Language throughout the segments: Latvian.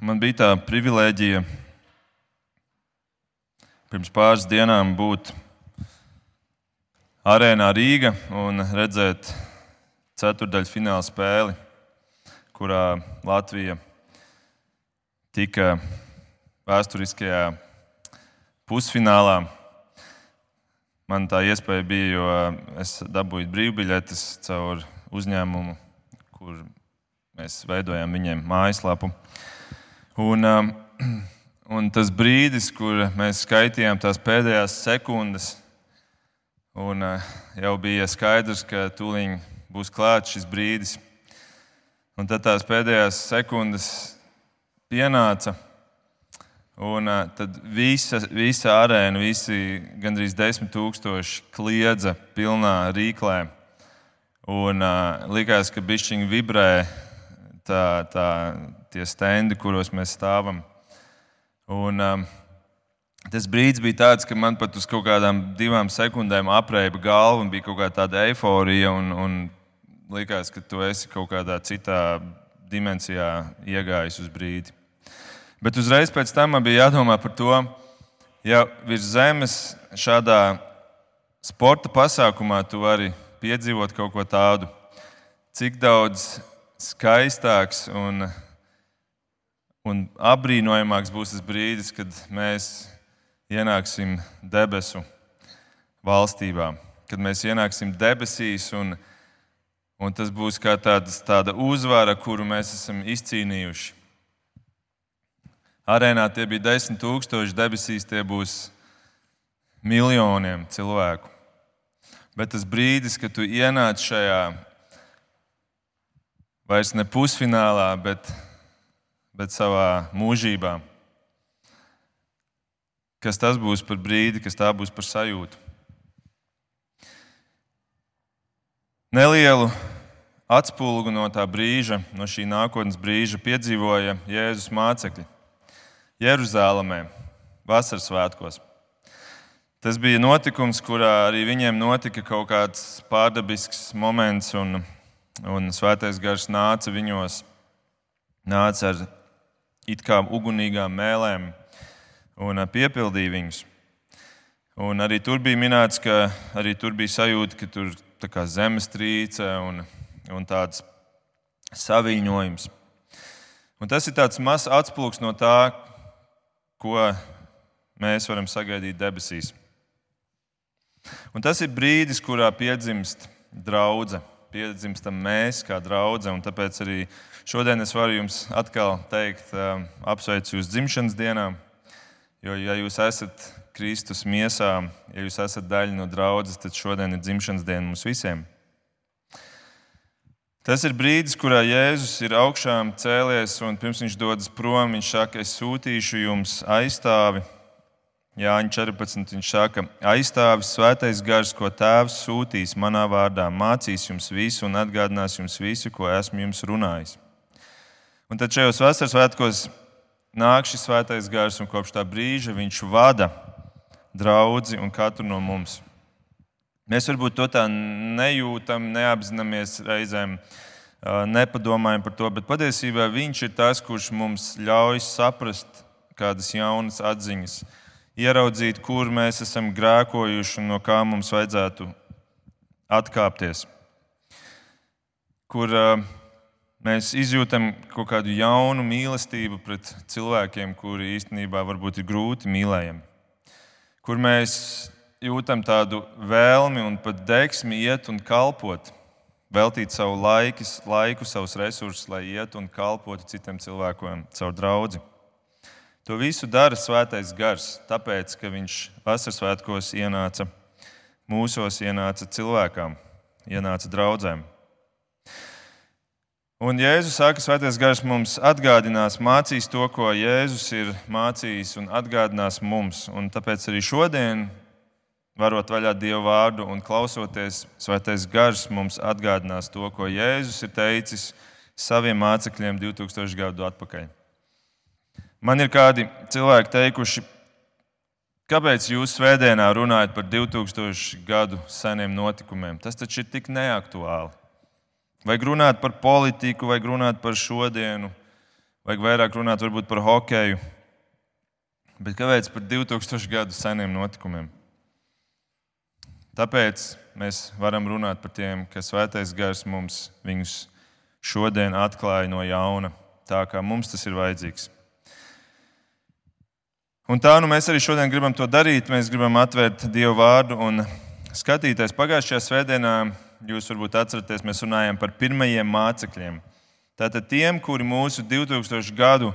Man bija tā privilēģija pirms pāris dienām būt arēnā Rīga un redzēt ceturdaļu fināla spēli, kurā Latvija tika vēsturiskajā pusfinālā. Man tā iespēja bija, jo es dabūju brīvbiļetes caur uzņēmumu, kur mēs veidojām viņiem mājaslapu. Un, um, un tas brīdis, kur mēs skaitījām tās pēdējās sekundes, un uh, jau bija skaidrs, ka tūlīt būs klāts šis brīdis. Un tad tās pēdējās sekundes pienāca. Un uh, tad visa, visa arēna, visi gandrīz desmit tūkstoši kliedza pilnā rīklē. Un uh, likās, ka bišķiņi vibrē tā, tā, tie stendi, kuros mēs stāvam. Un, um, tas brīdis bija tāds, ka man pat uz kaut kādām divām sekundēm apreiba galva un bija kaut kāda tāda eiforija. Un, un likās, ka tu esi kaut kādā citā dimensijā iegājis uz brīdi. Bet uzreiz pēc tam man bija jādomā par to, ja virs zemes šādā sporta pasākumā tu vari piedzīvot kaut ko tādu, cik daudz skaistāks un Un apbrīnojamāks būs tas brīdis, kad mēs ienāksim debesu valstībā, kad mēs ienāksim debesīs, un, un tas būs kā tāds, tāda uzvara, kuru mēs esam izcīnījuši. Arēnā tie bija desmit tūkstoši, debesīs tie būs miljoniem cilvēku. Bet tas brīdis, kad tu ienāc šajā vairs ne pusfinālā, bet bet savā mūžībā. Kas tas būs par brīdi, kas tā būs par sajūtu? Nelielu atspulgu no tā brīža, no šī nākotnes brīža, piedzīvoja Jēzus mācekļi Jeruzalemē, vasaras svētkos. Tas bija notikums, kurā arī viņiem notika kaut kāds pārdabisks moments, un, un svētais gars nāca viņos, nāca ar it kā ugunīgām mēlēm un piepildīja viņus. Un arī tur bija minēts, ka arī tur bija sajūta, ka tur ir zemestrīce un, un tāds saviņojums. Un tas ir tāds mazs atspūgs no tā, ko mēs varam sagaidīt debesīs. Un tas ir brīdis, kurā piedzimst draudzene, piedzimstam mēs kā draudzene. Tāpēc arī Šodien es varu jums atkal teikt, um, apsveicu jūs dzimšanas dienā, jo, ja jūs esat Kristus miesā, ja jūs esat daļa no draudzes, tad šodien ir dzimšanas diena mums visiem. Tas ir brīdis, kurā Jēzus ir augšām cēlies, un pirms viņš dodas prom, viņš saka, es sūtīšu jums aizstāvi. Jāņa 14. Viņš saka, aizstāvis svētais gars, ko tēvs sūtīs manā vārdā, mācīs jums visu un atgādinās jums visu, ko esmu jums runājis. Un tad šajos vasaras svētkos nāk šis svētais gars, un kopš tā brīža viņš vada draugu un katru no mums. Mēs varbūt to tā nejūtam, neapzināmies reizēm, nepadomājam par to, bet patiesībā viņš ir tas, kurš mums ļauj saprast kādas jaunas atziņas, ieraudzīt, kur mēs esam grēkojuši un no kā mums vajadzētu atkāpties. Kur uh, mēs izjūtam kaut kādu jaunu mīlestību pret cilvēkiem, kuri īstenībā varbūt ir grūti mīlējami. Kur mēs jūtam tādu vēlmi un pat deksmi iet un kalpot, veltīt savu laiku, laiku savus resursus, lai iet un kalpotu citiem cilvēkiem caur draugu. To visu dara Svētais Gars, tāpēc, ka Viņš vasaras svētkos ienāca mūsos, ienāca cilvēkām, ienāca draudzēm. Un Jēzus saka, Svētais Gars mums atgādinās, mācīs to, ko Jēzus ir mācījis un atgādinās mums. Un tāpēc arī šodien, varot vaļā Dievu vārdu un klausoties, Svētais Gars mums atgādinās to, ko Jēzus ir teicis saviem mācekļiem 2000 gadu atpakaļ. Man ir kādi cilvēki teikuši, kāpēc jūs svētdienā runājat par 2000 gadu seniem notikumiem? Tas taču ir tik neaktuāli. Vajag runāt par politiku, vajag runāt par šodienu, vajag vairāk runāt varbūt par hokeju, bet kāpēc par 2000 gadu seniem notikumiem? Tāpēc mēs varam runāt par tiem, ka svētais gars mums viņus šodien atklāja no jauna, tā kā mums tas ir vajadzīgs. Un tā nu mēs arī šodien gribam to darīt. Mēs gribam atvērt Dievu vārdu un skatīties. Pagājušajā svētdienā, jūs varbūt atceraties, mēs runājām par pirmajiem mācekļiem. Tātad tiem, kuri mūsu 2000 gadu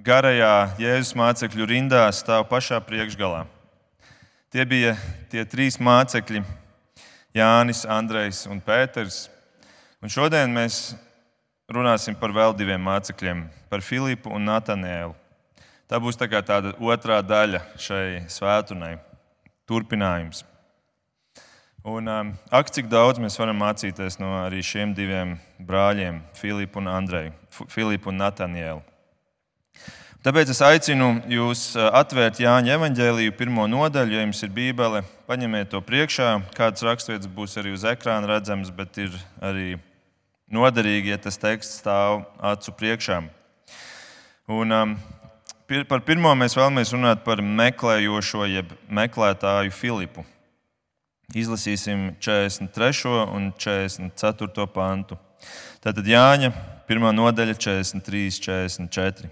garajā Jēzus mācekļu rindā stāv pašā priekšgalā. Tie bija tie trīs mācekļi, Jānis, Andrejs un Pēters. Un šodien mēs runāsim par vēl diviem mācekļiem, par Filipu un Natanēlu. Tā būs tā tāda otrā daļa šai svētdienai, turpinājums. Un, um, ak, cik daudz mēs varam mācīties no arī šiem diviem brāļiem, Filipu un Andreju, Filipu un Natānielu. Tāpēc es aicinu jūs uh, atvērt Jāņa evanģēliju pirmo nodaļu, ja jums ir bībele, paņemiet to priekšā. Kāds raksturvietas būs arī uz ekrāna redzams, bet ir arī noderīgi, ja tas teksts stāv acu priekšā. Un, um, par pirmo mēs vēlamies runāt par meklējošo, jeb meklētāju Filipu. Izlasīsim 43. un 44. pantu. Tātad Jāņa, 1. nodaļa, 43, 44.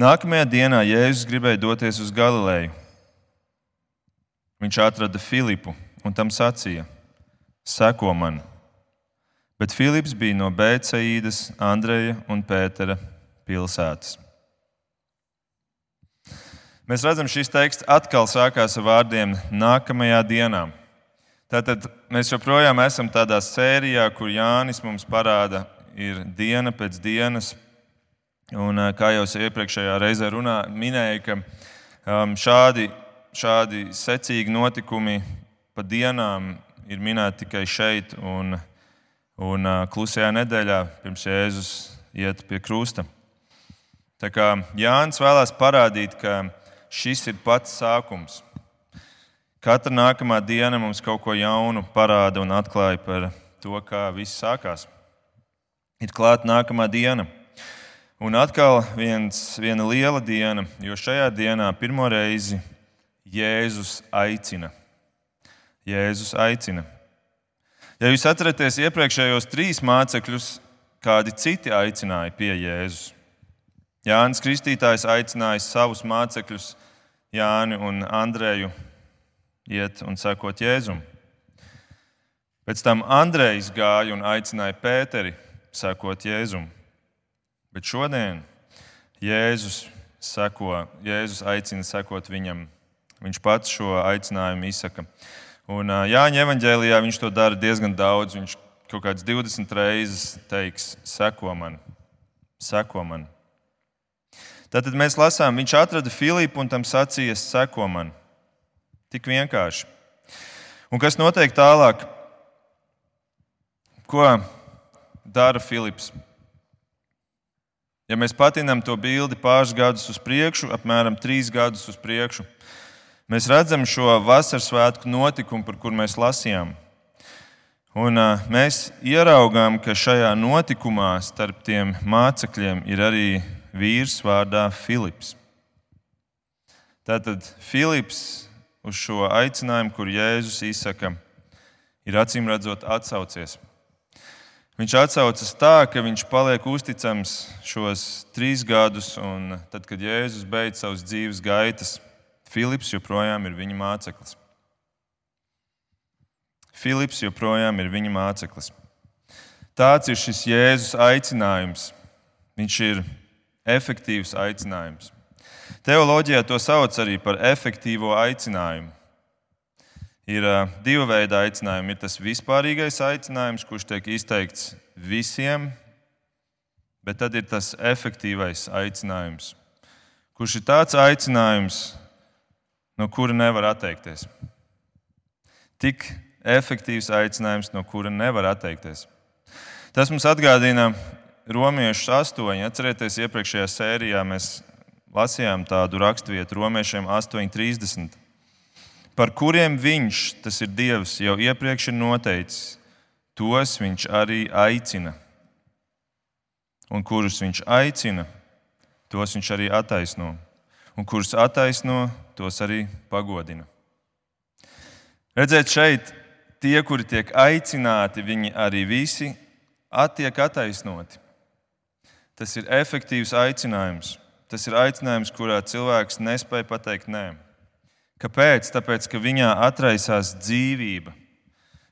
Nākamajā dienā Jēzus gribēja doties uz Galileju. Viņš atrada Filipu un tam sacīja: Seko man! Bet Filips bija no Bēcaīdas, Andreja un Pētera pilsētas. Mēs redzam, šis teksts atkal sākās ar vārdiem nākamajā dienā. Tātad mēs joprojām esam tādā sērijā, kur Jānis mums parāda, ir diena pēc dienas. Un, kā jau iepriekšējā reizē runā, minēja, ka um, šādi, šādi secīgi notikumi pa dienām ir minēti tikai šeit un, un klusajā nedēļā, pirms Jēzus iet pie krusta. Tā kā Jānis vēlās parādīt, ka šis ir pats sākums. Katra nākamā diena mums kaut ko jaunu parāda un atklāja par to, kā viss sākās. Ir klāta nākamā diena. Un atkal viens, viena liela diena, jo šajā dienā pirmo reizi Jēzus aicina. Jēzus aicina. Ja jūs atceraties iepriekšējos trīs mācekļus, kādi citi aicināja pie Jēzus. Jānis Kristītājs aicināja savus mācekļus Jāni un Andreju iet un sekot Jēzum. Pēc tam Andrejs gāja un aicināja Pēteri sekot Jēzum. Bet šodien Jēzus, seko, Jēzus aicina sekot viņam. Viņš pats šo aicinājumu izsaka. Un Jāņa evanģēlijā viņš to dara diezgan daudz. Viņš kaut kāds 20 reizes teiks, seko man, seko man. Tātad mēs lasām, viņš atrada Filipu un tam sacīja, seko man. Tik vienkārši. Un kas notiek tālāk? Ko dara Filips? Ja mēs patinām to bildi pāris gadus uz priekšu, apmēram trīs gadus uz priekšu, mēs redzam šo vasaras svētku notikumu, par kuru mēs lasījām. Un, uh, mēs ieraugām, ka šajā notikumā starp tiem mācekļiem ir arī vīrs vārdā Filips. Tātad Filips uz šo aicinājumu, kur Jēzus izsaka, ir acīm redzot atsaucies. Viņš atsaucas tā, ka viņš paliek uzticams šos trīs gadus, un tad, kad Jēzus beidz savus dzīves gaitas, Filips joprojām ir viņa māceklis. Filips joprojām ir viņa māceklis. Tāds ir šis Jēzus aicinājums. Viņš ir efektīvs aicinājums. Teoloģijā to sauc arī par efektīvo aicinājumu. Ir divi veidi aicinājumi. Ir tas vispārīgais aicinājums, kurš tiek izteikts visiem, bet tad ir tas efektīvais aicinājums, kurš ir tāds aicinājums, no kura nevar atteikties. Tik efektīvs aicinājums, no kura nevar atteikties. Tas mums atgādina Romiešus 8. Atcerieties, iepriekšējā sērijā mēs lasījām tādu raksturvietu Romiešiem 8.30, par kuriem viņš, tas ir Dievs, jau iepriekš ir noteicis, tos viņš arī aicina. un kurus viņš aicina, tos viņš arī attaisno, un kurus attaisno, tos arī pagodina. Redzēt, šeit tie, kuri tiek aicināti, viņi arī visi attiek attaisnoti. Tas ir efektīvs aicinājums. Tas ir aicinājums, kurā cilvēks nespēja pateikt nē. Kāpēc? Tāpēc, ka viņā atraisās dzīvība.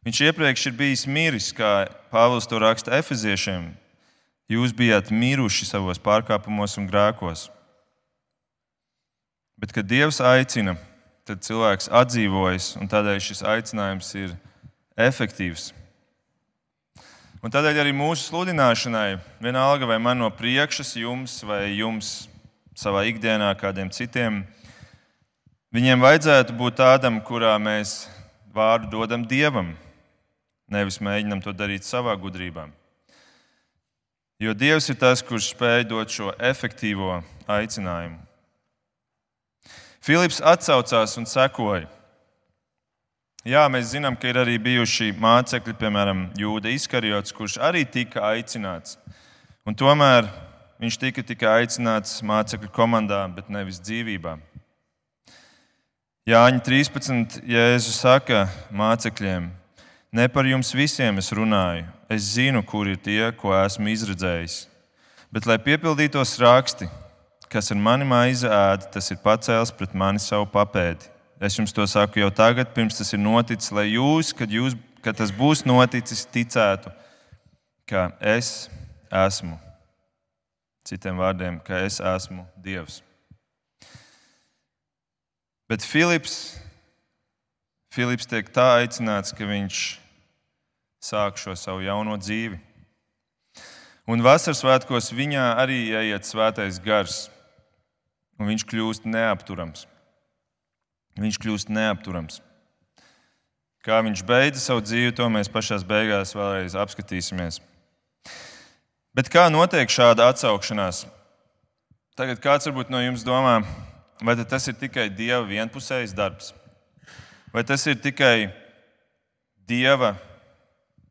Viņš iepriekš ir bijis miris, kā Pāvils to raksta Efeziešiem. Jūs bijāt miruši savos pārkāpumos un grēkos. Bet, kad Dievs aicina, tad cilvēks atdzīvojas, un tādēļ šis aicinājums ir efektīvs. Un tādēļ arī mūsu sludināšanai, vienalga vai man no priekšas, jums vai jums savā ikdienā, kādiem citiem, viņiem vajadzētu būt tādam, kurā mēs vārdu dodam Dievam, nevis mēģinam to darīt savā gudrībā. Jo Dievs ir tas, kurš spēj dot šo efektīvo aicinājumu. Filips atsaucās un sekoja. Jā, mēs zinām, ka ir arī bijuši mācekļi, piemēram, Jūda Iskariots, kurš arī tika aicināts. Un tomēr viņš tika tikai aicināts mācekļu komandā, bet nevis dzīvībā. Jāņa 13. Jēzus saka mācekļiem: Ne par jums visiem es runāju, es zinu, kur ir tie, ko esmu izredzējis. Bet, lai piepildītos raksti, kas ar mani maizi ēda, tas ir pacēlis pret mani savu papēdi. Es jums to saku jau tagad, pirms tas ir noticis, lai jūs, kad, jūs, kad tas būs noticis, ticētu, ka es esmu. Citiem vārdiem, ka es esmu Dievs. Bet Filips, Filips tiek tā aicināts, ka viņš sāk šo savu jauno dzīvi. Un vasaras svētkos viņā arī ieiet svētais gars, un viņš kļūst neapturams viņš kļūst neapturams. Kā viņš beidza savu dzīvi, to mēs pašā beigās vēlreiz apskatīsimies. Bet kā notiek šāda atsaukšanās? Tagad kāds varbūt no jums domā, vai tas ir tikai Dieva vienpusējs darbs, vai tas ir tikai Dieva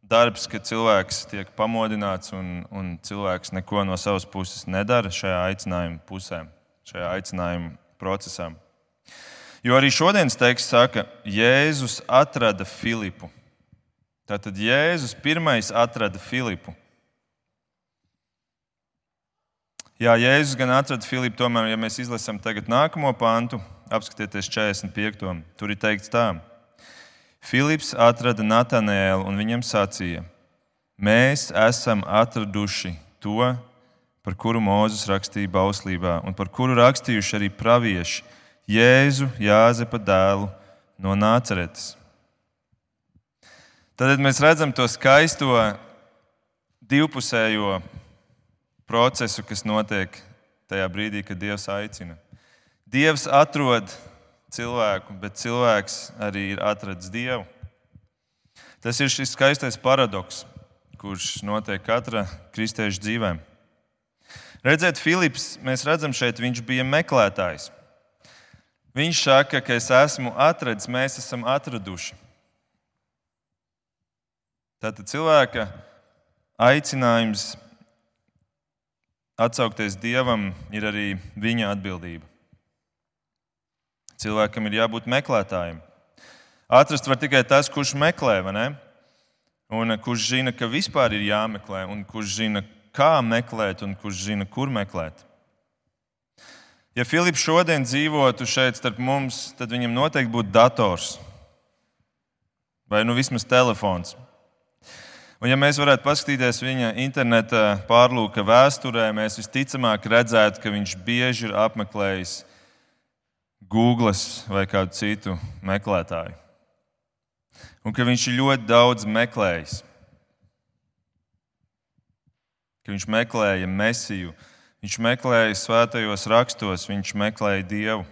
darbs, ka cilvēks tiek pamodināts un, un cilvēks neko no savas puses nedara šajā aicinājuma pusē, šajā aicinājuma procesā. Jo arī šodienas teksts saka, Jēzus atrada Filipu. Tātad Jēzus pirmais atrada Filipu. Jā, Jēzus gan atrada Filipu, tomēr, ja mēs izlasām tagad nākamo pantu, apskatieties 45. Tur ir teikts tā. Filips atrada Natanēlu un viņam sacīja: Mēs esam atraduši to, par kuru Mozus rakstīja bauslībā, un par kuru rakstījuši arī pravieši Jēzu Jāzepa dēlu no Nāceretes. Tad mēs redzam to skaisto divpusējo procesu, kas notiek tajā brīdī, kad Dievs aicina. Dievs atrod cilvēku, bet cilvēks arī ir atradzis Dievu. Tas ir šis skaistais paradoks, kurš notiek katra kristieša dzīvē. Redzēt, Filips, mēs redzam šeit, viņš bija meklētājs. Viņš saka, ka es esmu atradzis, mēs esam atraduši. Tātad cilvēka aicinājums atsaukties Dievam ir arī viņa atbildība. Cilvēkam ir jābūt meklētājam. Atrast var tikai tas, kurš meklē, un kurš zina, ka vispār ir jāmeklē, un kurš zina, kā meklēt, un kurš zina, kur meklēt. Ja Filips šodien dzīvotu šeit starp mums, tad viņam noteikti būtu dators vai nu vismaz telefons. Un, ja mēs varētu paskatīties viņa interneta pārlūka vēsturē, mēs visticamāk redzētu, ka viņš bieži ir apmeklējis Google vai kādu citu meklētāju. Un ka viņš ir ļoti daudz meklējis. Ka viņš meklēja mesiju, Viņš meklēja svētajos rakstos, viņš meklēja Dievu.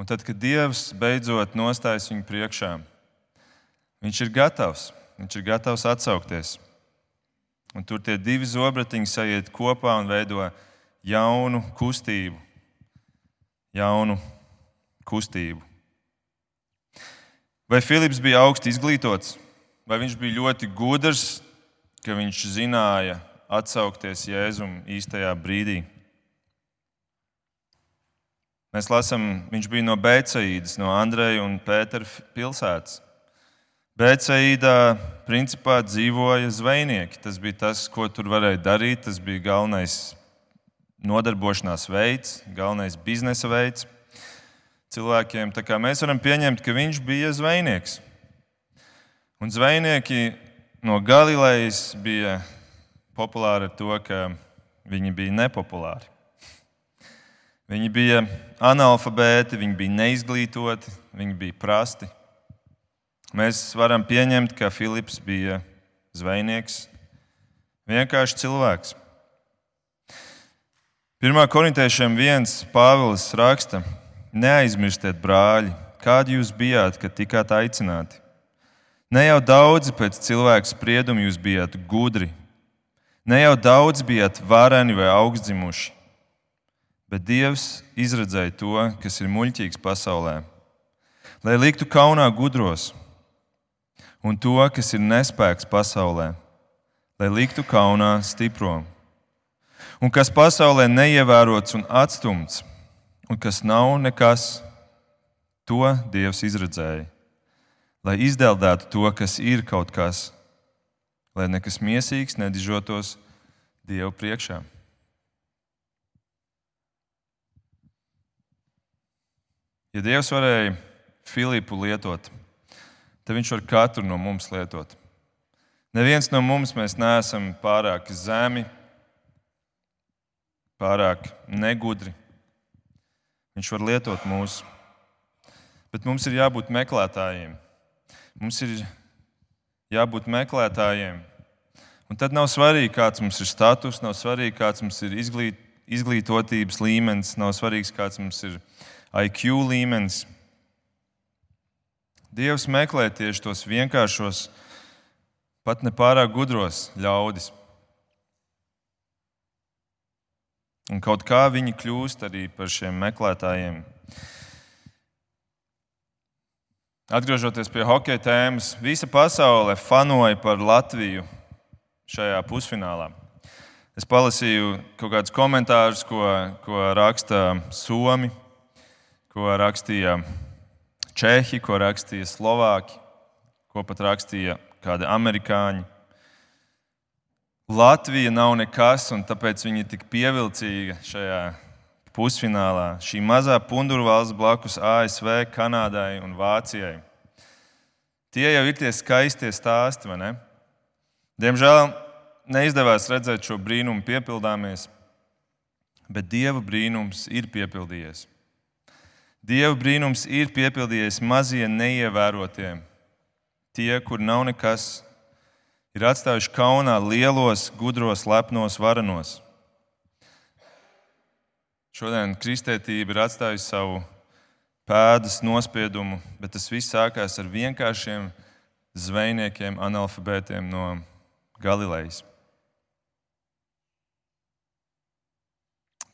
Un tad, kad Dievs beidzot nostājas viņu priekšā, viņš ir gatavs, viņš ir gatavs atsaukties. Un tur tie divi zobratiņi sajiet kopā un veido jaunu kustību. Jaunu kustību. Vai Filips bija augsti izglītots, vai viņš bija ļoti gudrs, ka viņš zināja atsaukties Jēzum īstajā brīdī. Mēs lasām, viņš bija no Bēcīdas, no Andreja un Pētera pilsētas. Bēcīdā principā dzīvoja zvejnieki. Tas bija tas, ko tur varēja darīt. Tas bija galvenais nodarbošanās veids, galvenais biznesa veids cilvēkiem. Mēs varam pieņemt, ka viņš bija zvejnieks. Un zvejnieki no Galilejas bija populāri ar to, ka viņi bija nepopulāri. Viņi bija analfabēti, viņi bija neizglītoti, viņi bija prasti. Mēs varam pieņemt, ka Filips bija zvejnieks, vienkārši cilvēks. 1. korintiešiem viens Pāvils raksta: Neaizmirstiet, brāļi, kādi jūs bijāt, kad tikāt aicināti. Ne jau daudzi pēc cilvēka sprieduma jūs bijāt gudri, ne jau daudz bijāt vareni vai augstzimuši Bet Dievs izredzēja to, kas ir muļķīgs pasaulē, lai liktu kaunā gudros, un to, kas ir nespēks pasaulē, lai liktu kaunā stipro, un kas pasaulē neievērots un atstumts, un kas nav nekas, to Dievs izredzēja, lai izdeldētu to, kas ir kaut kas, lai nekas miesīgs nedižotos Dievu priekšā. Ja Dievs varēja Filipu lietot, tad Viņš var katru no mums lietot. Neviens no mums neesam pārāk zemi, pārāk negudri. Viņš var lietot mūsu. Bet mums ir jābūt meklētājiem. Mums ir jābūt meklētājiem. Un tad nav svarīgi, kāds mums ir status, nav svarīgi, kāds mums ir izglīt, izglītotības līmenis, nav svarīgs, kāds mums ir IQ līmenis. Dievs meklē tieši tos vienkāršos, pat ne pārāk gudros ļaudis. Un kaut kā viņi kļūst arī par šiem meklētājiem. Atgriežoties pie hokeja tēmas, visa pasaule fanoja par Latviju šajā pusfinālā. Es palasīju kaut kādus komentārus, ko, ko raksta Somija ko rakstīja Čehi, ko rakstīja Slovāki, ko pat rakstīja kādi amerikāņi. Latvija nav nekas, un tāpēc viņa ir tik pievilcīga šajā pusfinālā. Šī mazā punduru valsts blakus ASV, Kanādai un Vācijai. Tie jau ir tie skaistie stāsti, vai ne? Diemžēl neizdevās redzēt šo brīnumu piepildāmies, bet Dieva brīnums ir piepildījies. Dieva brīnums ir piepildījies mazie neievērotie. Tie, kur nav nekas, ir atstājuši kaunā lielos, gudros, lepnos, varenos. Šodien kristētība ir atstājusi savu pēdas nospiedumu, bet tas viss sākās ar vienkāršiem zvejniekiem, analfabētiem no Galilejas.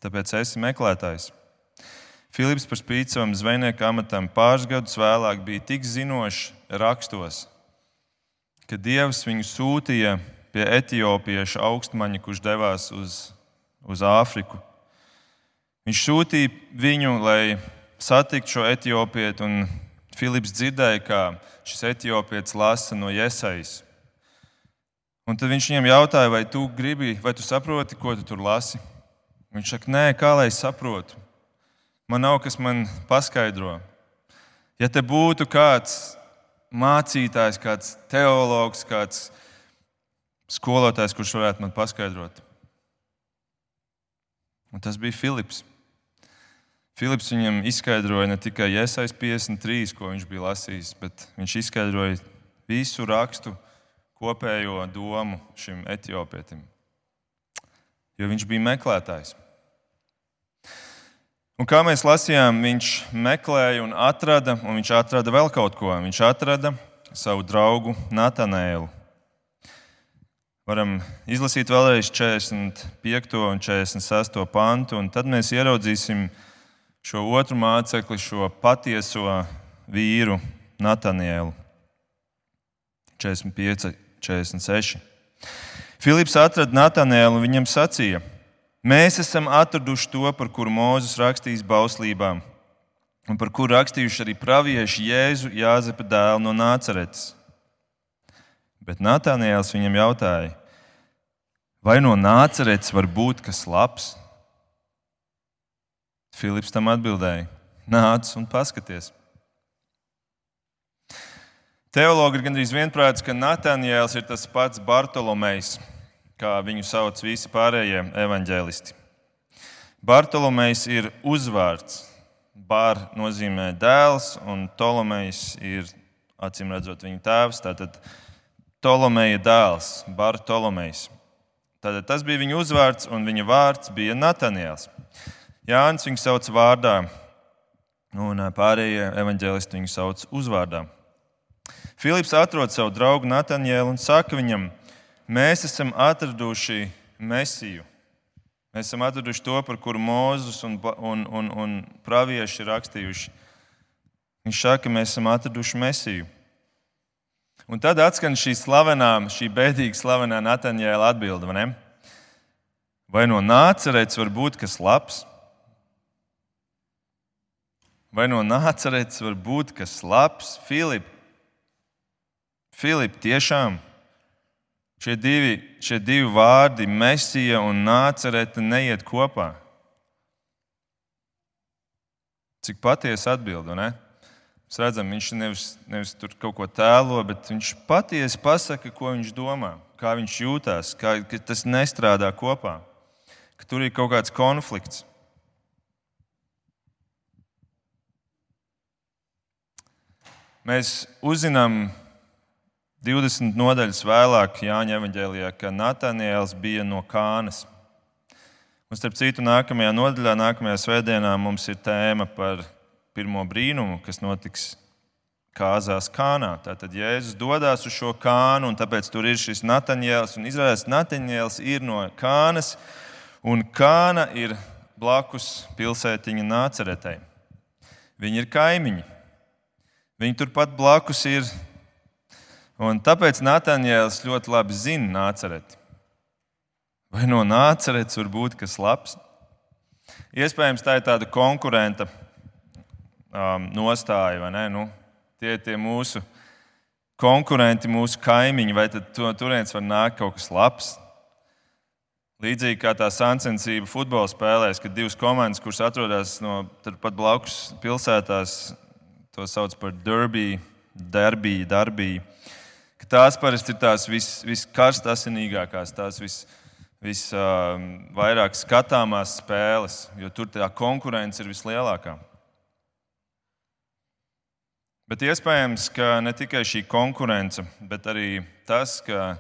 Tāpēc esi meklētājs. Filips par spīti savam zvejnieka amatam pāris gadus vēlāk bija tik zinošs rakstos, ka Dievs viņu sūtīja pie etiopieša augstmaņa, kurš devās uz, uz Āfriku. Viņš sūtīja viņu, lai satiktu šo etiopietu, un Filips dzirdēja, kā šis etiopietis lasa no iesaistas. Un tad viņš viņam jautāja, vai tu gribi, vai tu saproti, ko tu tur lasi. Viņš saka, nē, kā lai es saprotu. Man nav kas man paskaidro. Ja te būtu kāds mācītājs, kāds teologs, kāds skolotājs, kurš varētu man paskaidrot. Un tas bija Filips. Filips viņam izskaidroja ne tikai iesaist 53, ko viņš bija lasījis, bet viņš izskaidroja visu rakstu kopējo domu šim etiopietim. Jo viņš bija meklētājs. Un kā mēs lasījām, viņš meklēja un atrada, un viņš atrada vēl kaut ko. Viņš atrada savu draugu Natanēlu. Varam izlasīt vēlreiz 45. un 46. pantu, un tad mēs ieraudzīsim šo otru mācekli, šo patieso vīru Natanēlu. 45, 46. Filips atrada Natanēlu un viņam sacīja: Mēs esam atraduši to, par kuru Mūzes rakstījis bauslībām, un par kuru rakstījuši arī pravieši Jēzu Jāzepa dēlu no Nāceretes. Bet Natānijāls viņam jautāja, vai no Nāceretes var būt kas labs? Filips tam atbildēja: Nāc un paskaties! Teologi ir gandrīz vienprātis, ka Natānijāls ir tas pats Bartolomejs, kā viņu sauc visi pārējie evaņģēlisti. Bartolomejs ir uzvārds. Bār nozīmē dēls, un Tolomejs ir acīm redzot viņa tēvs. Tātad Tolomeja dēls, Bartolomejs. Tātad tas bija viņa uzvārds, un viņa vārds bija Natānijāls. Jānis viņu sauc vārdā, un pārējie evaņģēlisti viņu sauc uzvārdā. Filips atrod savu draugu Natāņēlu un saka viņam, mēs esam atraduši Mēsiju. Mēs esam atraduši to, par kuru Mozus un, un, un, un pravieši ir rakstījuši. Viņš saka, mēs esam atraduši Mēsiju. Un tad atskan šī slavenā, šī bēdīgi slavenā Natāņēla atbilde. Vai, vai no nācerēts var būt kas labs? Vai no nācerēts var būt kas labs? Filip, Filip, tiešām šie divi, šie divi vārdi, Mēsija un Nācerete, neiet kopā. Cik patiesa atbilde, ne? Mēs redzam, viņš nevis, nevis tur kaut ko tēlo, bet viņš patiesi pasaka, ko viņš domā, kā viņš jūtas, kā tas nestrādā kopā, ka tur ir kaut kāds konflikts. Mēs uzzinām 20 nodaļas vēlāk Jāņa evanģēlijā, ka Natāniels bija no Kānas. Un, starp citu, nākamajā nodaļā, nākamajā svētdienā mums ir tēma par pirmo brīnumu, kas notiks kāzās Kānā. Tātad Jēzus dodas uz šo kānu, un tāpēc tur ir šis Natāniels. Izrādās, Natāniels ir no Kānas, un Kāna ir blakus pilsētiņa Nāceretei. Viņi ir kaimiņi. Viņi turpat blakus ir Un tāpēc Natāņēls ļoti labi zina nācereti. Vai no nāceretes var būt kas labs? Iespējams, tā ir tāda konkurenta um, nostāja, vai ne? Nu, tie ir tie mūsu konkurenti, mūsu kaimiņi, vai tad turienes var nākt kaut kas labs? Līdzīgi kā tā sacensība futbola spēlēs, kad divas komandas, kuras atrodas no pat blakus pilsētās, to sauc par derby, derbiju, darbiju ka tās parasti ir tās vis, viskarstāsinīgākās, tās vis, visvairāk uh, skatāmās spēles, jo tur tā konkurence ir vislielākā. Bet iespējams, ka ne tikai šī konkurence, bet arī tas, ka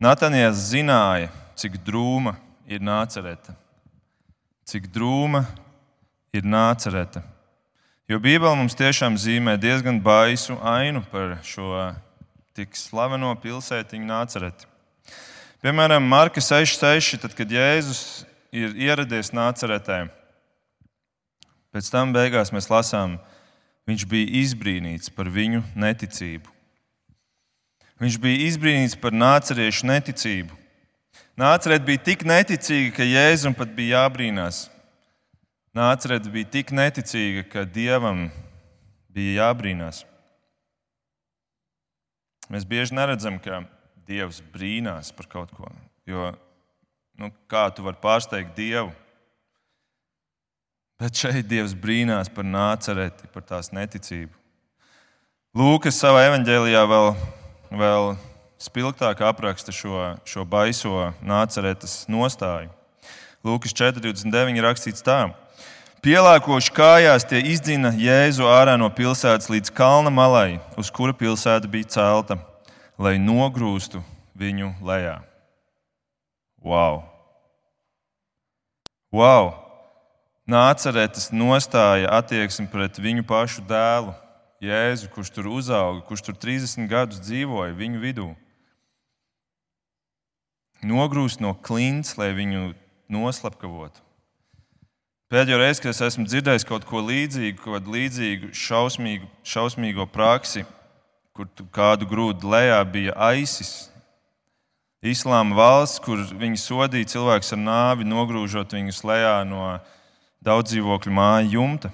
Natānijas zināja, cik drūma ir nācerēta. Cik drūma ir nācerēta. Jo Bībele mums tiešām zīmē diezgan baisu ainu par šo tik slaveno pilsētiņu nācereti. Piemēram, Marka 6,6, tad, kad Jēzus ir ieradies nāceretē, pēc tam beigās mēs lasām, viņš bija izbrīnīts par viņu neticību. Viņš bija izbrīnīts par nāceriešu neticību. Nācerēt bija tik neticīga, ka Jēzum pat bija jābrīnās. Nācerēt bija tik neticīga, ka Dievam bija jābrīnās. Mēs bieži neredzam, ka Dievs brīnās par kaut ko. Jo nu, kā tu vari pārsteigt Dievu? Bet šeit Dievs brīnās par nācereti, par tās neticību. Lūkas savā evanģēlijā vēl, vēl spilgtāk apraksta šo, šo baiso nāceretes nostāju. Lūkas 4,29 rakstīts tā. Pielāgoši kājās tie izdzina Jēzu ārā no pilsētas līdz kalna malai, uz kura pilsēta bija celta, lai nogrūstu viņu lejā. Wow! wow. Nācerētas nostāja attieksme pret viņu pašu dēlu, Jēzu, kurš tur uzauga, kurš tur 30 gadus dzīvoja viņu vidū. Nogrūst no klints, lai viņu noslapkavotu. Pēdējo reizi, kad es esmu dzirdējis kaut ko līdzīgu, kaut kādu līdzīgu šausmīgu, šausmīgo praksi, kur kādu grūdu lejā bija aisis, Islāma valsts, kur viņi sodīja cilvēkus ar nāvi, nogrūžot viņus lejā no daudz dzīvokļu māju jumta.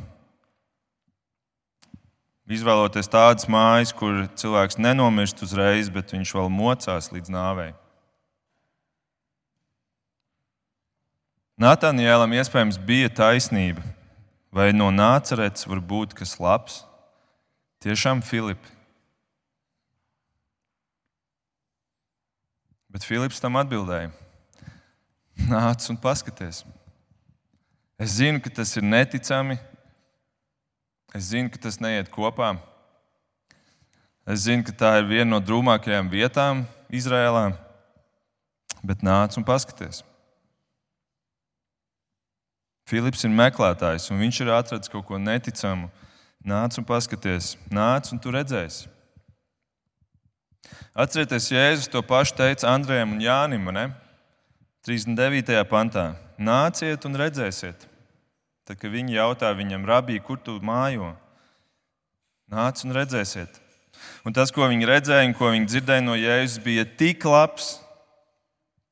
Izvēloties tādas mājas, kur cilvēks nenomirst uzreiz, bet viņš vēl mocās līdz nāvei. Natānielam iespējams bija taisnība, vai no nācerētas var būt kas labs. Tiešām Filips. Bet Filips tam atbildēja: Nāc un paskaties. Es zinu, ka tas ir neticami. Es zinu, ka tas neiet kopā. Es zinu, ka tā ir viena no drūmākajām vietām Izrēlā. Bet nāc un paskaties. Filips ir meklētājs, un viņš ir atradzis kaut ko neticamu. Nāc un paskaties, nāc un tu redzēsi. Atcerieties, Jēzus to pašu teica Andrejam un Jānim, ne? 39. pantā. Nāciet un redzēsiet. Tad, kad viņi jautāja viņam, Rabī, kur tu mājo? Nāc un redzēsiet. Un tas, ko viņi redzēja un ko viņi dzirdēja no Jēzus, bija tik labs,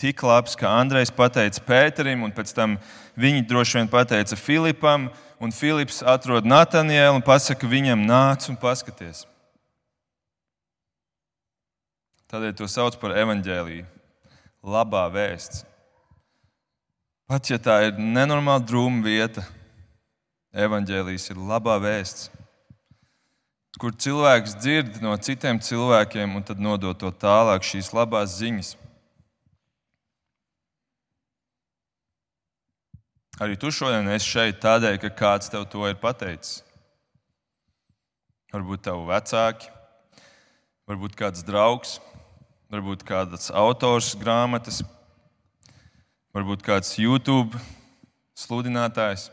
tik labs, ka Andrejs pateica Pēterim, un pēc tam viņi droši vien pateica Filipam, un Filips atrod Natanielu un pasaka viņam, nāc un paskaties. Tādēļ to sauc par evaņģēlīju. Labā vēsts. Pat ja tā ir nenormāli drūma vieta, evaņģēlījis ir labā vēsts, kur cilvēks dzird no citiem cilvēkiem un tad nodod to tālāk šīs labās ziņas. Arī tu šodien esi šeit tādēļ, ka kāds tev to ir pateicis. Varbūt tavi vecāki, varbūt kāds draugs, varbūt kāds autors grāmatas, varbūt kāds YouTube sludinātājs.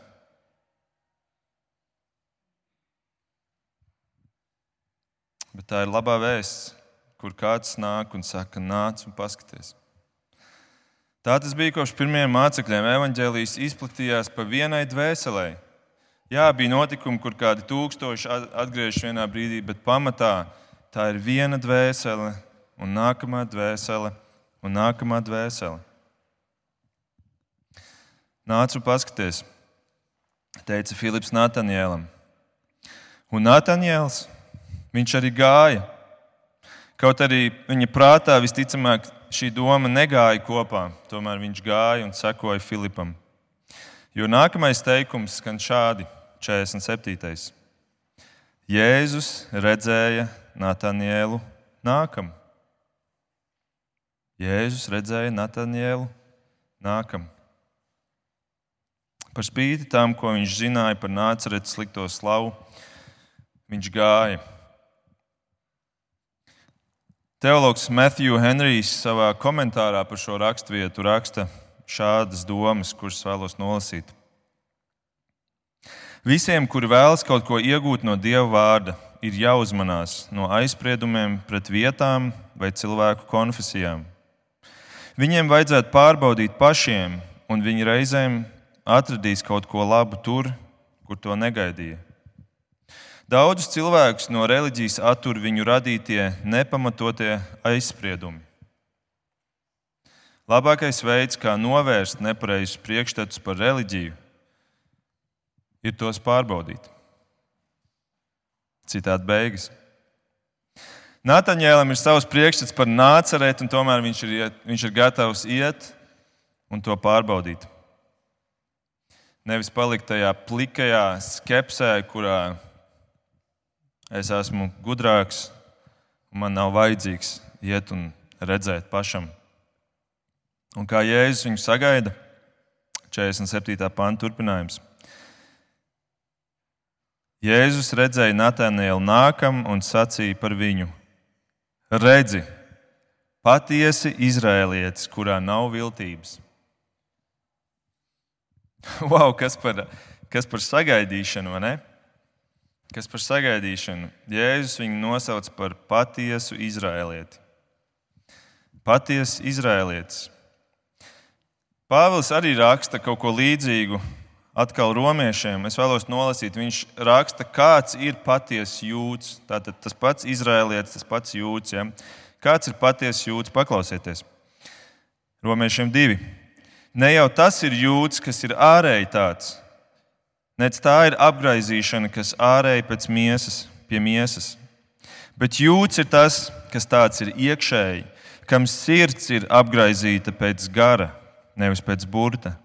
Bet tā ir labā vēsts, kur kāds nāk un saka, nāc un paskaties. Tā tas bija kopš pirmajiem mācekļiem. Evangelijas izplatījās pa vienai dvēselē. Jā, bija notikumi, kur kādi tūkstoši atgriežas vienā brīdī, bet pamatā tā ir viena dvēsele, un nākamā dvēsele, un nākamā dvēsele. Nāc un paskaties, teica Filips Natanielam. Un Nataniels, viņš arī gāja. Kaut arī viņa prātā visticamāk šī doma negāja kopā, tomēr viņš gāja un sekoja Filipam. Jo nākamais teikums skan šādi, 47. Jēzus redzēja Natanielu nākam. Jēzus redzēja Natanielu nākam. Par spīti tam, ko viņš zināja par nācerētas slikto slavu, viņš gāja Teologs Matthew Henrijs savā komentārā par šo raksturvietu raksta šādas domas, kuras vēlos nolasīt. Visiem, kuri vēlas kaut ko iegūt no Dieva vārda, ir jāuzmanās no aizspriedumiem pret vietām vai cilvēku konfesijām. Viņiem vajadzētu pārbaudīt pašiem, un viņi reizēm atradīs kaut ko labu tur, kur to negaidīja. Daudzus cilvēkus no reliģijas attur viņu radītie nepamatotie aizspriedumi. Labākais veids, kā novērst nepareizus priekšstatus par reliģiju, ir tos pārbaudīt. Citādi beigas. Nātaņēlam ir savs priekšstats par nācerēt, un tomēr viņš ir, iet, viņš ir gatavs iet un to pārbaudīt. Nevis palikt tajā plikajā skepsē, kurā es esmu gudrāks, man nav vajadzīgs iet un redzēt pašam. Un kā Jēzus viņu sagaida, 47. pānta turpinājums. Jēzus redzēja Natānielu nākam un sacīja par viņu: Redzi, patiesi izrēlietis, kurā nav viltības. Wow, kas par, kas par sagaidīšanu, vai ne? Kas par sagaidīšanu. Jēzus viņu nosauc par patiesu izrēlieti. Patiesa izrēlietis. Pāvils arī raksta kaut ko līdzīgu atkal romiešiem. Es vēlos nolasīt, viņš raksta, kāds ir patiesa jūds. Tātad tas pats izrēlietis, tas pats jūds. Ja? Kāds ir patiesa jūds? Paklausieties! Romiešiem divi. Ne jau tas ir jūds, kas ir ārēji tāds, nec tā ir apgaizīšana, kas ārēji pēc miesas, pie miesas. Bet jūds ir tas, kas tāds ir iekšēji, kam sirds ir apgaizīta pēc gara, nevis pēc burta.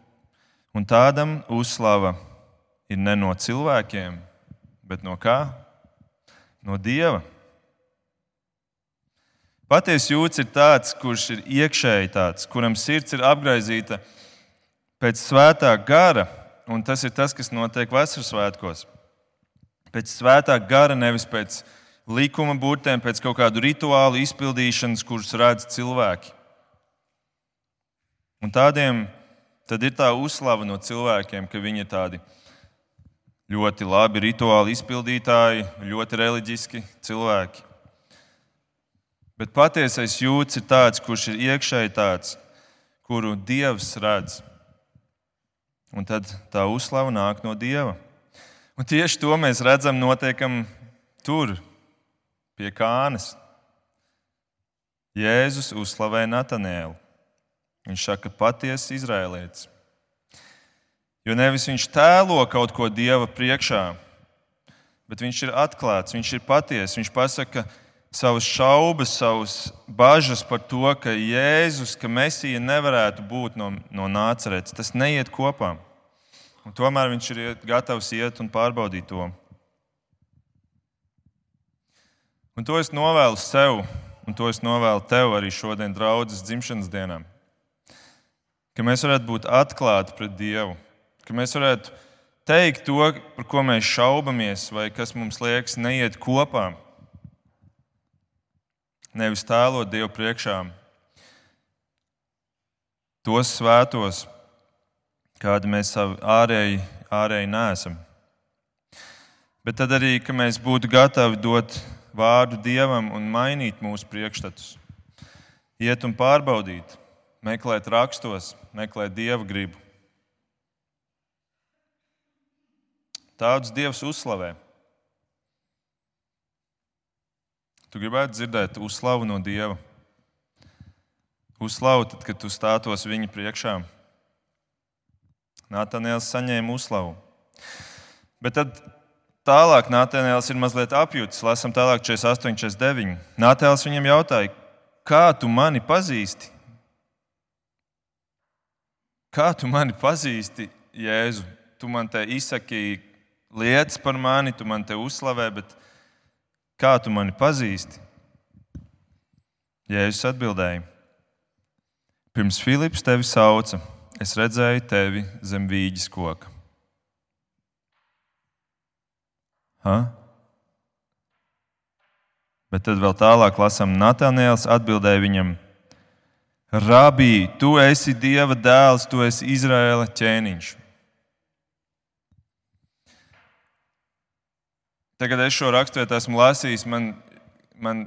Un tādam uzslava ir ne no cilvēkiem, bet no kā? No dieva. Patiesi jūts ir tāds, kurš ir iekšēji tāds, kuram sirds ir apgaizīta pēc svētā gara, un tas ir tas, kas notiek Vasaras svētkos. Pēc svētā gara, nevis pēc likuma burtēm, pēc kaut kādu rituālu izpildīšanas, kurus redz cilvēki. Un tādiem tad ir tā uzslava no cilvēkiem, ka viņi ir tādi ļoti labi rituāli izpildītāji, ļoti reliģiski cilvēki. Bet patiesais jūts ir tāds, kurš ir iekšēji tāds, kuru Dievs redz. Un tad tā uzslava nāk no Dieva. Un tieši to mēs redzam notiekam tur, pie kānes. Jēzus uzslavē Natanēlu. Viņš saka, patiesi izrēlietis. Jo nevis viņš tēlo kaut ko Dieva priekšā, bet viņš ir atklāts, viņš ir patiess. Viņš pasaka savas šaubas, savas bažas par to, ka Jēzus, ka Mēsija nevarētu būt no, no nācerēts. Tas neiet kopā. Un tomēr viņš ir gatavs iet un pārbaudīt to. Un to es novēlu sev, un to es novēlu tev arī šodien, draudzes dzimšanas dienām. Ka mēs varētu būt atklāti pret Dievu, ka mēs varētu teikt to, par ko mēs šaubamies, vai kas mums liekas neiet kopā. Nevis tēlot Dievu priekšā tos svētos, kādi mēs ārēji, ārēji neesam. Bet tad arī, ka mēs būtu gatavi dot vārdu Dievam un mainīt mūsu priekšstatus. Iet un pārbaudīt, meklēt rakstos, meklēt Dieva gribu. Tādus Dievs uzslavē. Tu gribētu dzirdēt uzslavu no Dieva. Uzslavu, tad, kad tu stātos viņa priekšā. Nātanēls saņēma uzslavu. Bet tad tālāk Nātanēls ir mazliet apjūts. Lasām tālāk 48, 49. Nātanēls viņam jautāja, kā tu mani pazīsti? Kā tu mani pazīsti, Jēzu? Tu man te izsaki lietas par mani, tu man te uzslavē, bet kā tu mani pazīsti? Jēzus atbildēja: Pirms Filips tevi sauca, es redzēju tevi zem vīģes koka. Ha? Bet tad vēl tālāk lasām, Natānēls atbildēja viņam: Rabī, tu esi Dieva dēls, tu esi Izraēla ķēniņš. Tagad es šo raksturvietu esmu lasījis, man, man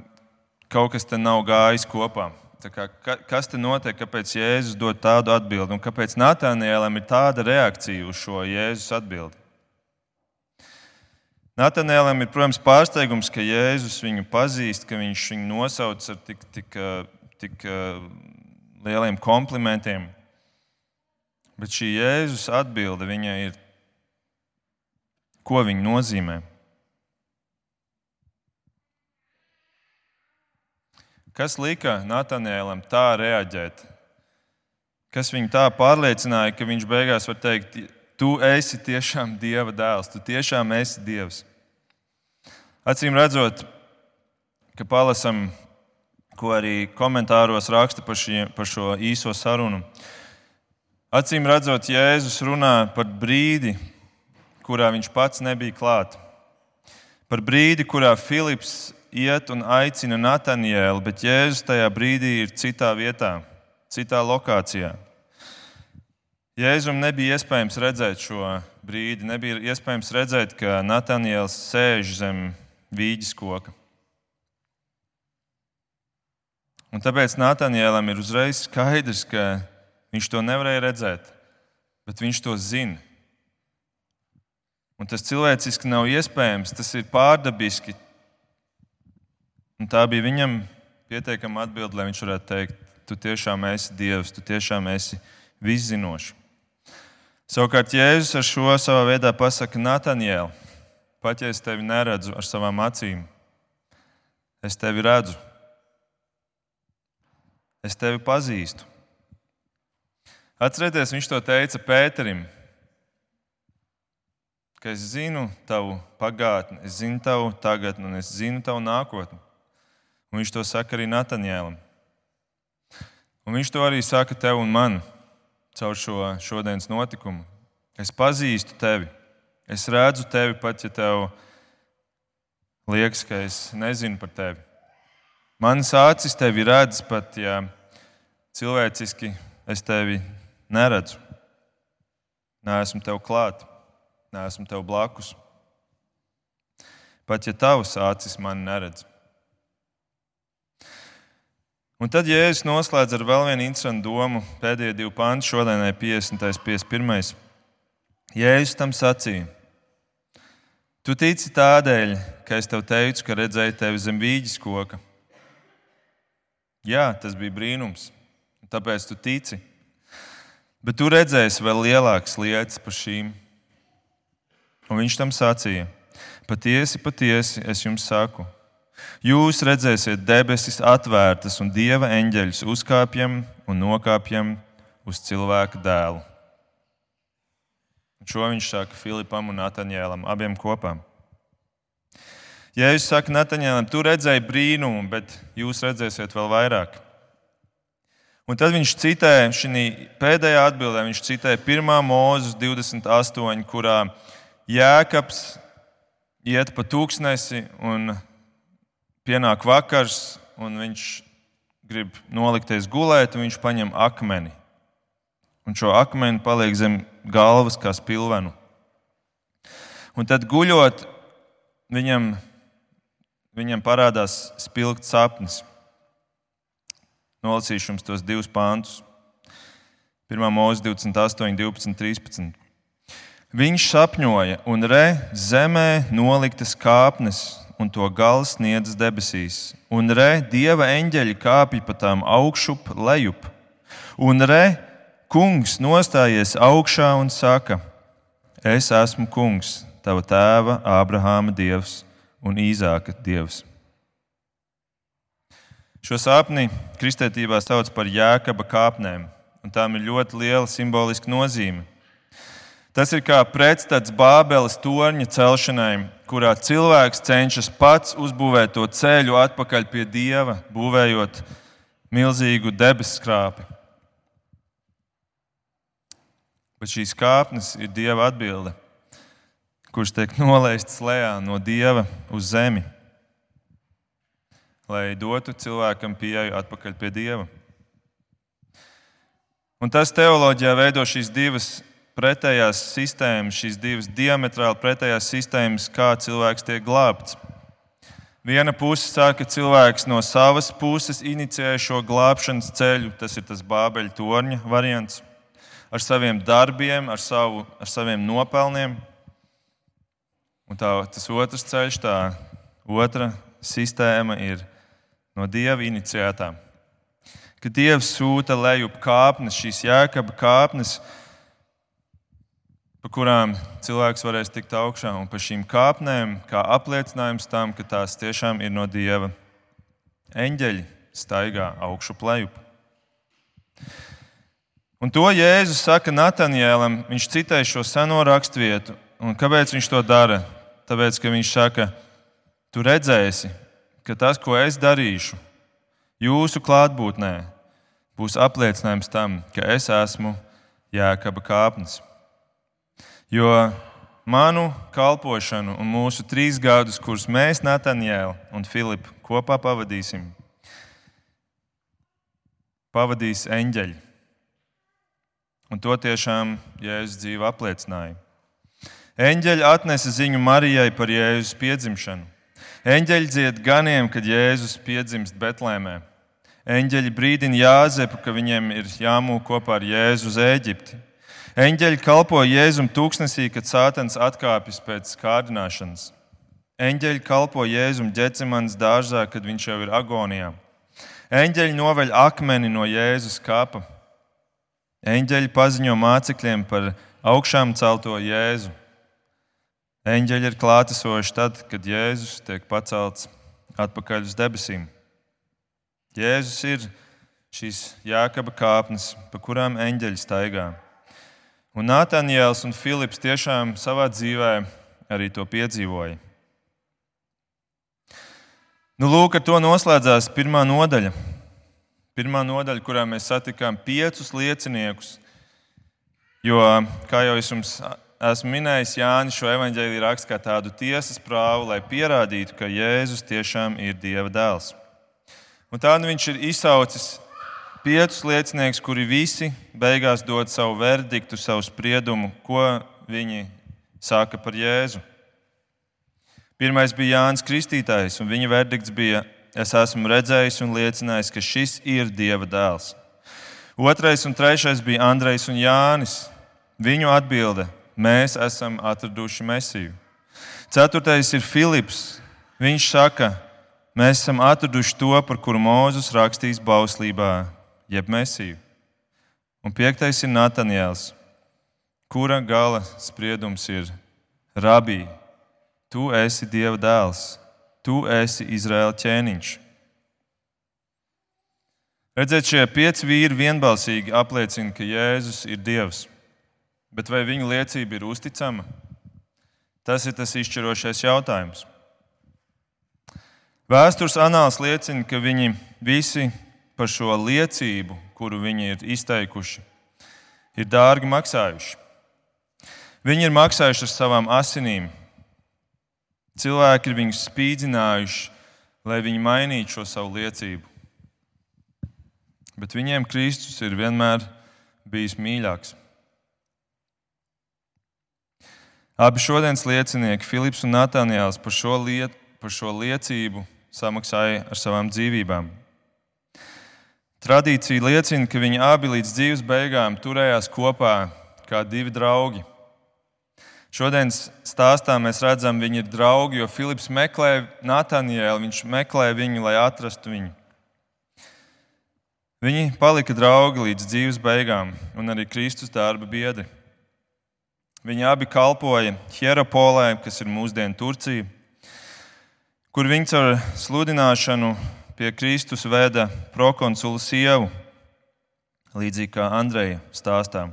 kaut kas te nav gājis kopā. Kā, kas te notiek, kāpēc Jēzus dod tādu atbildi un kāpēc Natānēlam ir tāda reakcija uz šo Jēzus atbildi? Natānēlam ir, protams, pārsteigums, ka Jēzus viņu pazīst, ka viņš viņu nosauc ar tik, tik, tik lieliem komplimentiem. Bet šī Jēzus atbilde viņai ir, ko viņa nozīmē. Kas lika Natanēlam tā reaģēt? Kas viņu tā pārliecināja, ka viņš beigās var teikt, tu esi tiešām Dieva dēls, tu tiešām esi Dievs? Acīm redzot, ka palasam, ko arī komentāros raksta par, šie, par šo īso sarunu. Acīm redzot, Jēzus runā par brīdi, kurā viņš pats nebija klāts. Par brīdi, kurā Filips iet un aicina Natanielu, bet Jēzus tajā brīdī ir citā vietā, citā lokācijā. Jēzum nebija iespējams redzēt šo brīdi, nebija iespējams redzēt, ka Nataniels sēž zem vīģes koka. Un tāpēc Natānielam ir uzreiz skaidrs, ka viņš to nevarēja redzēt, bet viņš to zina. Un tas cilvēciski nav iespējams, tas ir pārdabiski, Un tā bija viņam pietiekama atbilde, lai viņš varētu teikt, tu tiešām esi Dievs, tu tiešām esi viszinošs. Savukārt Jēzus ar šo savā veidā pasaka Natanjēlu, pat ja es tevi neredzu ar savām acīm, es tevi redzu, es tevi pazīstu. Atcerieties, viņš to teica Pēterim, ka es zinu tavu pagātni, es zinu tavu tagadni un es zinu tavu nākotni. Un viņš to saka arī Natanjēlam. Un viņš to arī saka tev un man caur šo šodienas notikumu. Es pazīstu tevi. Es redzu tevi pat, ja tev liekas, ka es nezinu par tevi. Manas acis tevi redz pat, ja cilvēciski es tevi neredzu. Nē, esmu tev klāt, nē, esmu tev blakus. Pat ja tavs acis mani neredz. Un tad Jēzus noslēdz ar vēl vienu interesantu domu. Pēdējie divi panti šodienai 50. un 51. Jēzus tam sacīja: Tu tici tādēļ, ka es tev teicu, ka redzēju tevi zem vīģes koka. Jā, tas bija brīnums, tāpēc tu tici. Bet tu redzēsi vēl lielākas lietas par šīm. Un viņš tam sacīja: Patiesi, patiesi, es jums saku Jūs redzēsiet debesis atvērtas un dieva eņģeļus uzkāpjam un nokāpjam uz cilvēka dēlu. Un šo viņš saka Filipam un Nataņēlam, abiem kopā. Jēzus saka Nataņēlam, tu redzēji brīnumu, bet jūs redzēsiet vēl vairāk. Un tad viņš citē šī pēdējā atbildē, viņš citē 1. mūzes 28, kurā Jēkabs iet pa tūkstnesi un pienāk vakars, un viņš grib nolikties gulēt, un viņš paņem akmeni. Un šo akmeni paliek zem galvas kā spilvenu. Un tad guļot, viņam, viņam parādās spilgts sapnis. Nolasīšu jums tos divus pāntus. 1. mūzika 28, 12, 13. Viņš sapņoja, un re, zemē noliktas kāpnes un to gals sniedz debesīs. Un re, dieva eņģeļi kāpj pa tām augšup, lejup. Un re, kungs nostājies augšā un saka: Es esmu kungs, tava tēva Ābrahāma dievs un Īzāka dievs. Šo sapni kristietībā sauc par jēkaba kāpnēm, un tām ir ļoti liela simboliska nozīme. Tas ir kā pretstats Bābeles torņa celšanai, kurā cilvēks cenšas pats uzbūvēt to ceļu atpakaļ pie Dieva, būvējot milzīgu debesu skāpi. Bet šīs kāpnes ir Dieva atbilde, kurš tiek nolaistas lejā no Dieva uz zemi, lai dotu cilvēkam pieeju atpakaļ pie Dieva. Un tas teoloģijā veido šīs divas pretējās sistēmas, šīs divas diametrāli pretējās sistēmas, kā cilvēks tiek glābts. Viena puse saka, ka cilvēks no savas puses inicijē šo glābšanas ceļu, tas ir tas Bābeļa torņa variants, ar saviem darbiem, ar, savu, ar saviem nopelniem. Un tā, tas otrs ceļš, tā otra sistēma ir no dieva iniciētā. Kad dievs sūta lejup kāpnes, šīs jēkaba kāpnes, pa kurām cilvēks varēs tikt augšā, un pa šīm kāpnēm, kā apliecinājums tam, ka tās tiešām ir no Dieva. Eņģeļi staigā augšu plejup. Un to Jēzus saka Natanjēlam. Viņš citē šo seno raksturvietu. Kāpēc viņš to dara? Tāpēc, ka viņš saka, tu redzēsi, ka tas, ko es darīšu, jūsu klātbūtnē, būs apliecinājums tam, ka es esmu Jēkaba kāpnes. Jo manu kalpošanu un mūsu trīs gadus, kurus mēs, Natanjēlu un Filipu, kopā pavadīsim, pavadīs eņģeļi. Un to tiešām Jēzus dzīve apliecināja. Eņģeļi atnesa ziņu Marijai par Jēzus piedzimšanu. Eņģeļi dzied ganiem, kad Jēzus piedzimst Betlēmē. Eņģeļi brīdina Jāzepu, ka viņiem ir jāmūk kopā ar Jēzu uz Eģipti. Eņģeļi kalpo Jēzum tūkstnesī, kad sātens atkāpjas pēc kārdināšanas. Eņģeļi kalpo Jēzum ģecemanas dārzā, kad viņš jau ir agonijā. Eņģeļi noveļ akmeni no Jēzus kapa. Eņģeļi paziņo mācekļiem par augšām celto Jēzu. Eņģeļi ir klātesoši tad, kad Jēzus tiek pacelts atpakaļ uz debesīm. Jēzus ir šīs jēkaba kāpnes, pa kurām eņģeļi staigā. Un Nātānijēls un Filips tiešām savā dzīvē arī to piedzīvoja. Nu, lūk, ar to noslēdzās pirmā nodaļa. Pirmā nodaļa, kurā mēs satikām piecus lieciniekus. Jo, kā jau es jums esmu minējis, Jānis šo evaņģēlīju raksta kā tādu tiesas prāvu, lai pierādītu, ka Jēzus tiešām ir Dieva dēls. Un tā nu viņš ir izsaucis piecus lieciniekus, kuri visi beigās dod savu verdiktu, savu spriedumu, ko viņi saka par Jēzu. Pirmais bija Jānis Kristītājs, un viņa verdikts bija: Es esmu redzējis un liecinājis, ka šis ir Dieva dēls. Otrais un trešais bija Andrejs un Jānis. Viņu atbilde mēs esam atraduši mesiju. Ceturtais ir Filips. Viņš saka, mēs esam atraduši to, par kuru Mūzes rakstīs bauslībā, jeb mesiju. Un piektais ir Natanjēls, kura gala spriedums ir Rabī, tu esi Dieva dēls, tu esi Izraēla ķēniņš. Redzēt, šie pieci vīri vienbalsīgi apliecina, ka Jēzus ir Dievs. Bet vai viņu liecība ir uzticama? Tas ir tas izšķirošais jautājums. Vēstures anāls liecina, ka viņi visi par šo liecību, kuru viņi ir izteikuši, ir dārgi maksājuši. Viņi ir maksājuši ar savām asinīm. Cilvēki ir viņus spīdzinājuši, lai viņi mainītu šo savu liecību. Bet viņiem Kristus ir vienmēr bijis mīļāks. Abi šodienas liecinieki, Filips un Natānijāls, par šo, liet, par šo liecību samaksāja ar savām dzīvībām. Tradīcija liecina, ka viņi abi līdz dzīves beigām turējās kopā kā divi draugi. Šodienas stāstā mēs redzam, viņi ir draugi, jo Filips meklē Natānijēlu, viņš meklē viņu, lai atrastu viņu. Viņi palika draugi līdz dzīves beigām, un arī Kristus darba biedri. Viņi abi kalpoja Hieropolē, kas ir mūsdienu Turcija, kur viņi caur sludināšanu pie Kristus veda prokonsulu sievu, līdzīgi kā Andreja stāstā.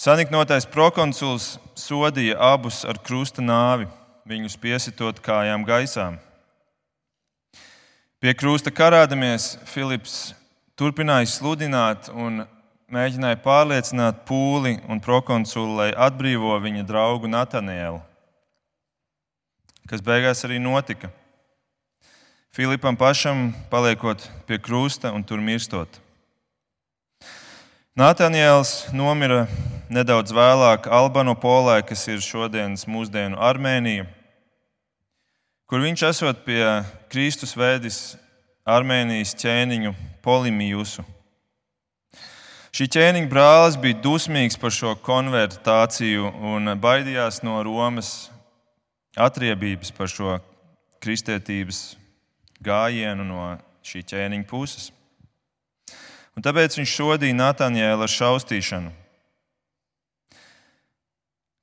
Saniknotais prokonsuls sodīja abus ar krusta nāvi, viņus piesitot kājām gaisā. Pie krusta karādamies Filips turpināja sludināt un mēģināja pārliecināt pūli un prokonsulu, lai atbrīvo viņa draugu Natanielu, kas beigās arī notika. Filipam pašam paliekot pie krusta un tur mirstot. Nataniels nomira nedaudz vēlāk Albanopolē, kas ir šodienas mūsdienu Armēnija, kur viņš esot pie Kristus vēdis Armēnijas ķēniņu Polimijusu. Šī ķēniņa brālis bija dusmīgs par šo konvertāciju un baidījās no Romas atriebības par šo kristietības gājienu no šī ķēniņa puses. Un tāpēc viņš sodīja Natāņēlu ar šausmīšanu,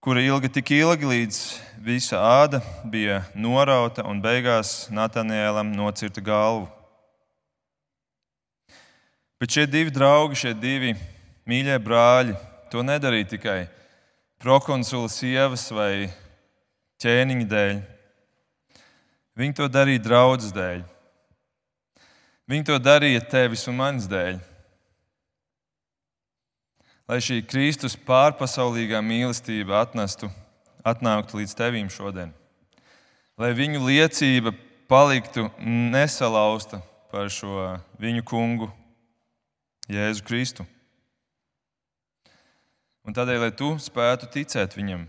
kura ilga tik ilgi, līdz visa āda bija norauta un beigās Natāņēlam nocirta galvu. Bet šie divi draugi, šie divi mīļie brāļi, to nedarīja tikai prokonsula sievas vai ķēniņa dēļ. Viņi to darīja draudzes dēļ. Viņi to darīja tevis un manis dēļ. Lai šī Kristus pārpasaulīgā mīlestība atnestu, atnāktu līdz tevīm šodien. Lai viņu liecība paliktu nesalausta par šo viņu kungu Jēzu Kristu. Un tādēļ, lai tu spētu ticēt viņam,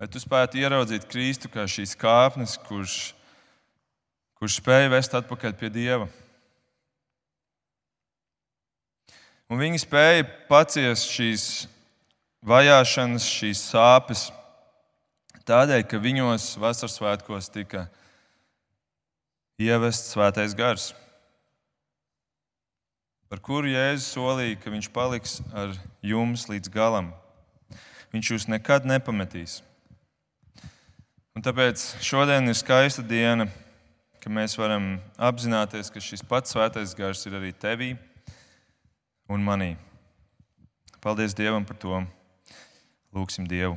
lai tu spētu ieraudzīt Kristu kā šīs kāpnes, kurš, kurš spēja vest atpakaļ pie Dieva. Un viņi spēja paciest šīs vajāšanas, šīs sāpes, tādēļ, ka viņos vasaras svētkos tika ievest svētais gars, par kuru Jēzus solīja, ka viņš paliks ar jums līdz galam. Viņš jūs nekad nepametīs. Un tāpēc šodien ir skaista diena, ka mēs varam apzināties, ka šis pats svētais gars ir arī tevī un manī. Paldies Dievam par to! Lūksim Dievu!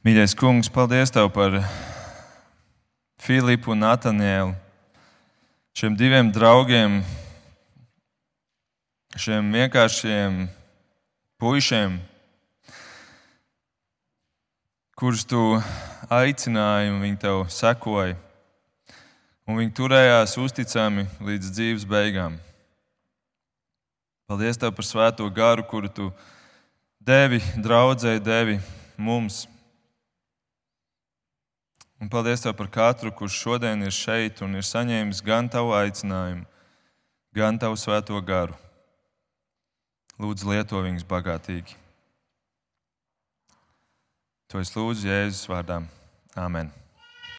Mīļais kungs, paldies Tev par Filipu un Natanielu, šiem diviem draugiem, šiem vienkāršiem puišiem, kurus Tu aicināji un viņi Tev sekoja. Un viņi turējās uzticami līdz dzīves beigām. Paldies Tev par svēto garu, kuru Tu devi draudzēji, devi mums. Un paldies Tev par katru, kurš šodien ir šeit un ir saņēmis gan Tavu aicinājumu, gan Tavu svēto garu. Lūdzu, lieto viņus bagātīgi. To es lūdzu Jēzus vārdā. Āmen!